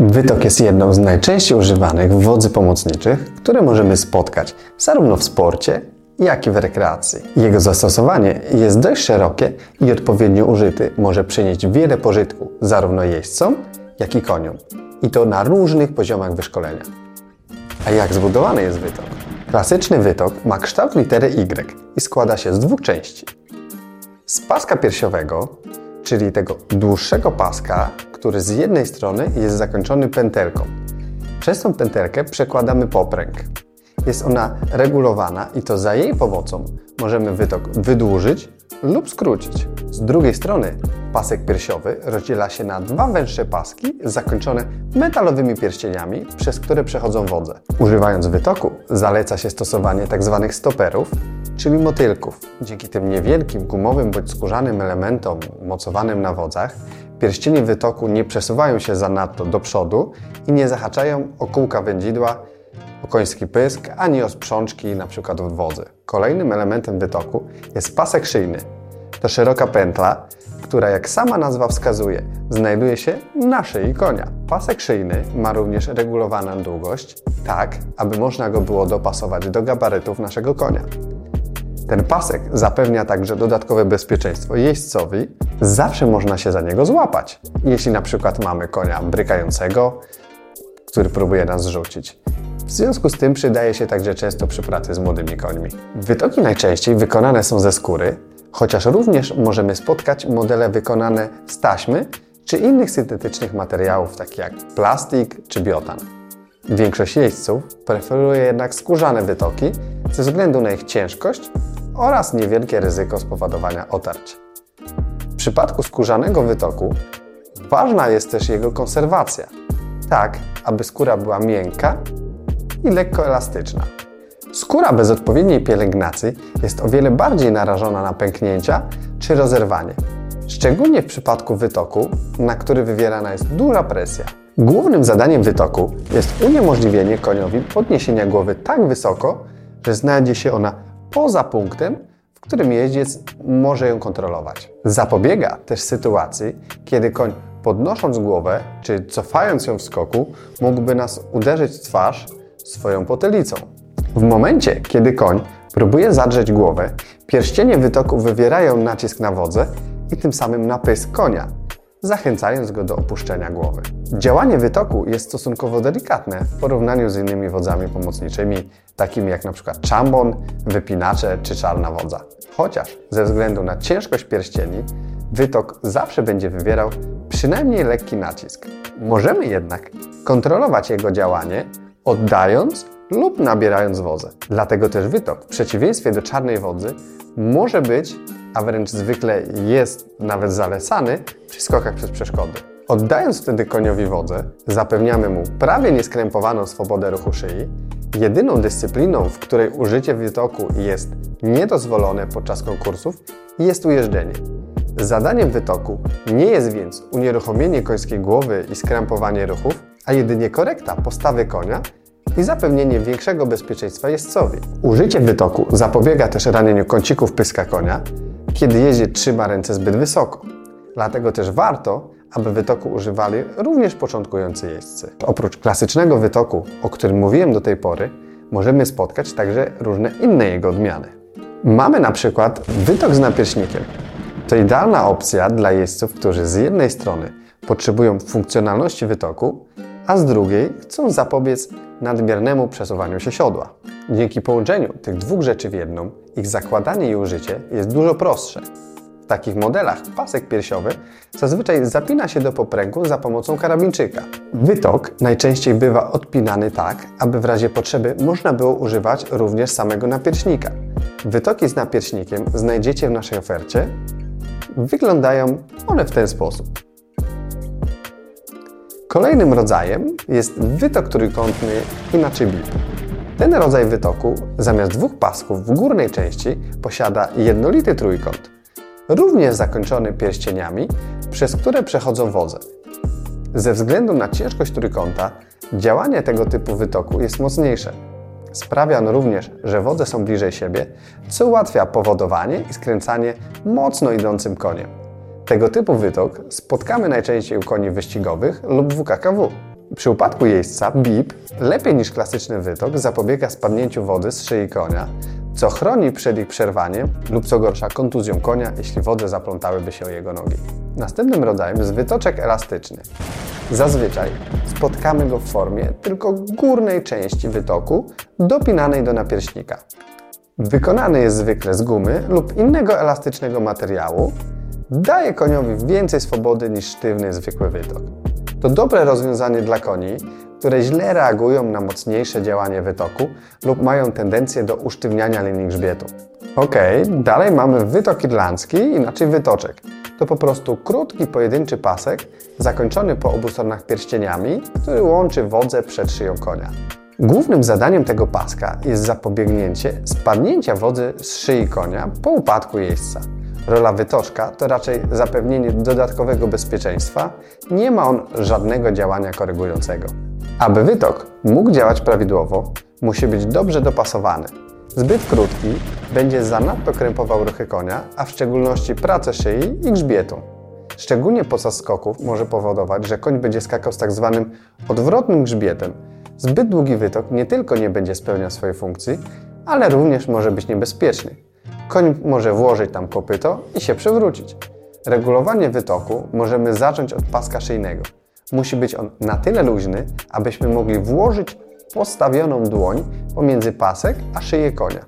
Wytok jest jedną z najczęściej używanych wodzy pomocniczych, które możemy spotkać zarówno w sporcie, jak i w rekreacji. Jego zastosowanie jest dość szerokie i odpowiednio użyty może przynieść wiele pożytku zarówno jeźdźcom, jak i koniom. I to na różnych poziomach wyszkolenia. A jak zbudowany jest wytok? Klasyczny wytok ma kształt litery Y i składa się z dwóch części. Z paska piersiowego, czyli tego dłuższego paska, który z jednej strony jest zakończony pętelką. Przez tą pętelkę przekładamy popręg. Jest ona regulowana i to za jej pomocą możemy wytok wydłużyć lub skrócić. Z drugiej strony pasek piersiowy rozdziela się na dwa węższe paski zakończone metalowymi pierścieniami, przez które przechodzą wodze. Używając wytoku zaleca się stosowanie tzw. Tak stoperów, czyli motylków. Dzięki tym niewielkim gumowym bądź skórzanym elementom mocowanym na wodzach pierścienie wytoku nie przesuwają się zanadto do przodu i nie zahaczają o kółka wędzidła, o koński pysk, ani o sprzączki, np. w wodzy. Kolejnym elementem wytoku jest pasek szyjny. To szeroka pętla, która jak sama nazwa wskazuje, znajduje się na szyi konia. Pasek szyjny ma również regulowaną długość, tak aby można go było dopasować do gabarytów naszego konia. Ten pasek zapewnia także dodatkowe bezpieczeństwo jeźdźcowi, zawsze można się za niego złapać. Jeśli na przykład mamy konia brykającego, który próbuje nas zrzucić. W związku z tym przydaje się także często przy pracy z młodymi końmi. Wytoki najczęściej wykonane są ze skóry, chociaż również możemy spotkać modele wykonane z taśmy czy innych syntetycznych materiałów, takich jak plastik czy biotan. Większość jeźdźców preferuje jednak skórzane wytoki ze względu na ich ciężkość oraz niewielkie ryzyko spowodowania otarć. W przypadku skórzanego wytoku ważna jest też jego konserwacja, tak aby skóra była miękka i lekko elastyczna. Skóra bez odpowiedniej pielęgnacji jest o wiele bardziej narażona na pęknięcia czy rozerwanie, szczególnie w przypadku wytoku, na który wywierana jest duża presja. Głównym zadaniem wytoku jest uniemożliwienie koniowi podniesienia głowy tak wysoko, że znajdzie się ona poza punktem, w którym jeździec może ją kontrolować. Zapobiega też sytuacji, kiedy koń podnosząc głowę czy cofając ją w skoku mógłby nas uderzyć w twarz swoją potylicą. W momencie, kiedy koń próbuje zadrzeć głowę, pierścienie wytoku wywierają nacisk na wodze i tym samym na pysk konia, zachęcając go do opuszczenia głowy. Działanie wytoku jest stosunkowo delikatne w porównaniu z innymi wodzami pomocniczymi, takimi jak np. czambon, wypinacze czy czarna wodza. Chociaż ze względu na ciężkość pierścieni, wytok zawsze będzie wywierał przynajmniej lekki nacisk. Możemy jednak kontrolować jego działanie, oddając lub nabierając wozę. Dlatego też wytok, w przeciwieństwie do czarnej wodzy, może być a wręcz zwykle jest nawet zalecany przy skokach przez przeszkody. Oddając wtedy koniowi wodzę, zapewniamy mu prawie nieskrępowaną swobodę ruchu szyi. Jedyną dyscypliną, w której użycie wytoku jest niedozwolone podczas konkursów, jest ujeżdżenie. Zadaniem wytoku nie jest więc unieruchomienie końskiej głowy i skrępowanie ruchów, a jedynie korekta postawy konia i zapewnienie większego bezpieczeństwa jeźdźcowi. Użycie wytoku zapobiega też ranieniu kącików pyska konia, kiedy jeździec trzyma ręce zbyt wysoko. Dlatego też warto, aby wytoku używali również początkujący jeźdźcy. Oprócz klasycznego wytoku, o którym mówiłem do tej pory, możemy spotkać także różne inne jego odmiany. Mamy na przykład wytok z napierśnikiem. To idealna opcja dla jeźdźców, którzy z jednej strony potrzebują funkcjonalności wytoku, a z drugiej chcą zapobiec nadmiernemu przesuwaniu się siodła. Dzięki połączeniu tych dwóch rzeczy w jedną, ich zakładanie i użycie jest dużo prostsze. W takich modelach pasek piersiowy zazwyczaj zapina się do popręgu za pomocą karabinczyka. Wytok najczęściej bywa odpinany tak, aby w razie potrzeby można było używać również samego napierśnika. Wytoki z napierśnikiem znajdziecie w naszej ofercie. Wyglądają one w ten sposób. Kolejnym rodzajem jest wytok trójkątny, inaczej blip. Ten rodzaj wytoku zamiast dwóch pasków w górnej części posiada jednolity trójkąt, również zakończony pierścieniami, przez które przechodzą wodze. Ze względu na ciężkość trójkąta, działanie tego typu wytoku jest mocniejsze. Sprawia on również, że wodze są bliżej siebie, co ułatwia powodowanie i skręcanie mocno idącym koniem. Tego typu wytok spotkamy najczęściej u koni wyścigowych lub w UKKW. Przy upadku jeźdźca BIP lepiej niż klasyczny wytok zapobiega spadnięciu wody z szyi konia, co chroni przed ich przerwaniem lub co gorsza kontuzją konia, jeśli wody zaplątałyby się jego nogi. Następnym rodzajem jest wytoczek elastyczny. Zazwyczaj spotkamy go w formie tylko górnej części wytoku dopinanej do napierśnika. Wykonany jest zwykle z gumy lub innego elastycznego materiału, daje koniowi więcej swobody niż sztywny zwykły wytok. To dobre rozwiązanie dla koni, które źle reagują na mocniejsze działanie wytoku lub mają tendencję do usztywniania linii grzbietu. Ok, dalej mamy wytok irlandzki, inaczej wytoczek. To po prostu krótki, pojedynczy pasek, zakończony po obu stronach pierścieniami, który łączy wodze przed szyją konia. Głównym zadaniem tego paska jest zapobiegnięcie spadnięcia wodzy z szyi konia po upadku jeźdźca. Rola wytoczka to raczej zapewnienie dodatkowego bezpieczeństwa, nie ma on żadnego działania korygującego. Aby wytok mógł działać prawidłowo, musi być dobrze dopasowany. Zbyt krótki będzie zanadto krępował ruchy konia, a w szczególności pracę szyi i grzbietu. Szczególnie podczas skoków może powodować, że koń będzie skakał z tak zwanym odwrotnym grzbietem. Zbyt długi wytok nie tylko nie będzie spełniał swojej funkcji, ale również może być niebezpieczny. Koń może włożyć tam kopyto i się przewrócić. Regulowanie wytoku możemy zacząć od paska szyjnego. Musi być on na tyle luźny, abyśmy mogli włożyć postawioną dłoń pomiędzy pasek a szyję konia.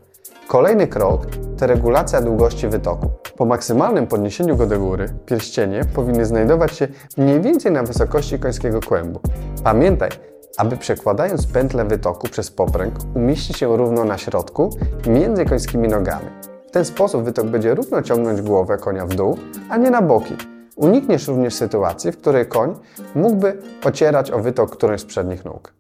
Kolejny krok to regulacja długości wytoku. Po maksymalnym podniesieniu go do góry, pierścienie powinny znajdować się mniej więcej na wysokości końskiego kłębu. Pamiętaj, aby przekładając pętlę wytoku przez popręg umieścić się równo na środku między końskimi nogami. W ten sposób wytok będzie równo ciągnąć głowę konia w dół, a nie na boki. Unikniesz również sytuacji, w której koń mógłby ocierać o wytok którąś z przednich nóg.